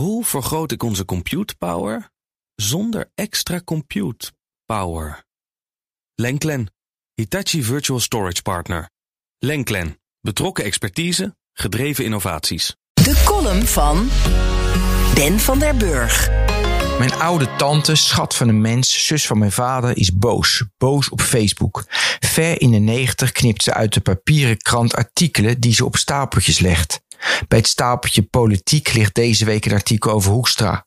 Hoe vergroot ik onze compute power zonder extra compute power? Lenklen, Hitachi Virtual Storage Partner. Lenklen, betrokken expertise, gedreven innovaties. De column van Ben van der Burg. Mijn oude tante, schat van een mens, zus van mijn vader, is boos. Boos op Facebook. Ver in de negentig knipt ze uit de papieren krant artikelen die ze op stapeltjes legt. Bij het stapeltje politiek ligt deze week een artikel over Hoekstra.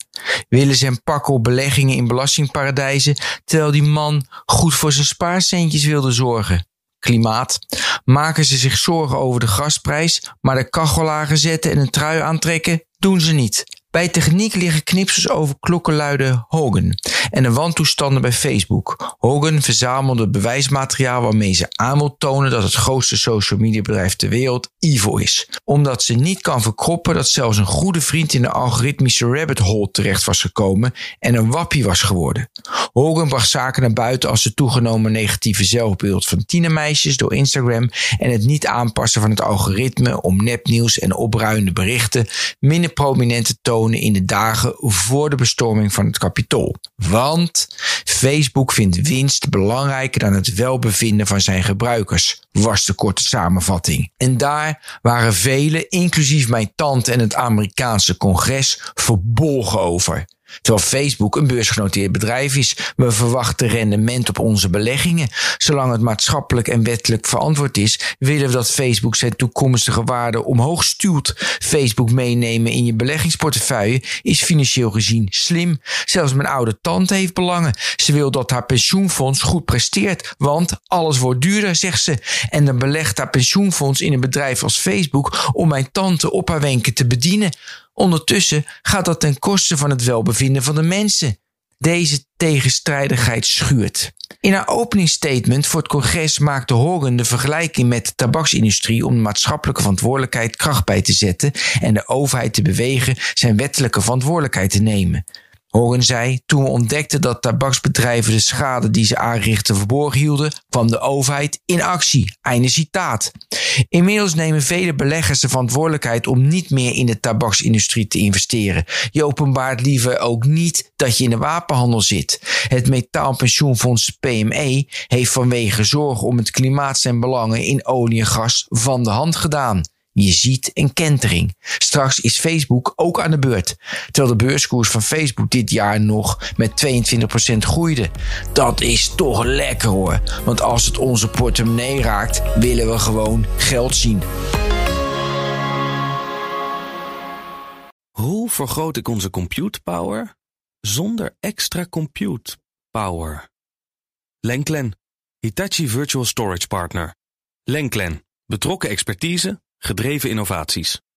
Willen ze hem pakken op beleggingen in belastingparadijzen, terwijl die man goed voor zijn spaarcentjes wilde zorgen? Klimaat. Maken ze zich zorgen over de gasprijs, maar de kachel zetten en een trui aantrekken, doen ze niet. Bij techniek liggen knipsels over klokkenluide Hogan en de wantoestanden bij Facebook. Hogan verzamelde bewijsmateriaal waarmee ze aan wil tonen dat het grootste social media bedrijf ter wereld evil is. Omdat ze niet kan verkroppen dat zelfs een goede vriend in de algoritmische rabbit hole terecht was gekomen en een wappie was geworden. Hogan bracht zaken naar buiten als het toegenomen negatieve zelfbeeld van tienermeisjes door Instagram en het niet aanpassen van het algoritme om nepnieuws en opruimende berichten minder prominente tonen in de dagen voor de bestorming van het kapitool. Want Facebook vindt winst belangrijker dan het welbevinden van zijn gebruikers, was de korte samenvatting. En daar waren velen, inclusief mijn tante en het Amerikaanse congres, verbolgen over. Terwijl Facebook een beursgenoteerd bedrijf is. We verwachten rendement op onze beleggingen. Zolang het maatschappelijk en wettelijk verantwoord is, willen we dat Facebook zijn toekomstige waarde omhoog stuurt. Facebook meenemen in je beleggingsportefeuille is financieel gezien slim. Zelfs mijn oude tante heeft belangen. Ze wil dat haar pensioenfonds goed presteert, want alles wordt duurder, zegt ze. En dan belegt haar pensioenfonds in een bedrijf als Facebook om mijn tante op haar wenken te bedienen. Ondertussen gaat dat ten koste van het welbevinden van de mensen. Deze tegenstrijdigheid schuurt. In haar openingsstatement voor het congres maakte Hogan de vergelijking met de tabaksindustrie om de maatschappelijke verantwoordelijkheid kracht bij te zetten en de overheid te bewegen zijn wettelijke verantwoordelijkheid te nemen. Horen zei, toen we ontdekten dat tabaksbedrijven de schade die ze aanrichten verborgen hielden, kwam de overheid in actie. Einde citaat. Inmiddels nemen vele beleggers de verantwoordelijkheid om niet meer in de tabaksindustrie te investeren. Je openbaart liever ook niet dat je in de wapenhandel zit. Het metaalpensioenfonds PME heeft vanwege zorg om het klimaat zijn belangen in olie en gas van de hand gedaan. Je ziet een kentering. Straks is Facebook ook aan de beurt. Terwijl de beurskoers van Facebook dit jaar nog met 22% groeide. Dat is toch lekker hoor. Want als het onze portemonnee raakt, willen we gewoon geld zien. Hoe vergroot ik onze compute power zonder extra compute power? Lenklen, Hitachi Virtual Storage Partner. Lenklen, betrokken expertise gedreven innovaties.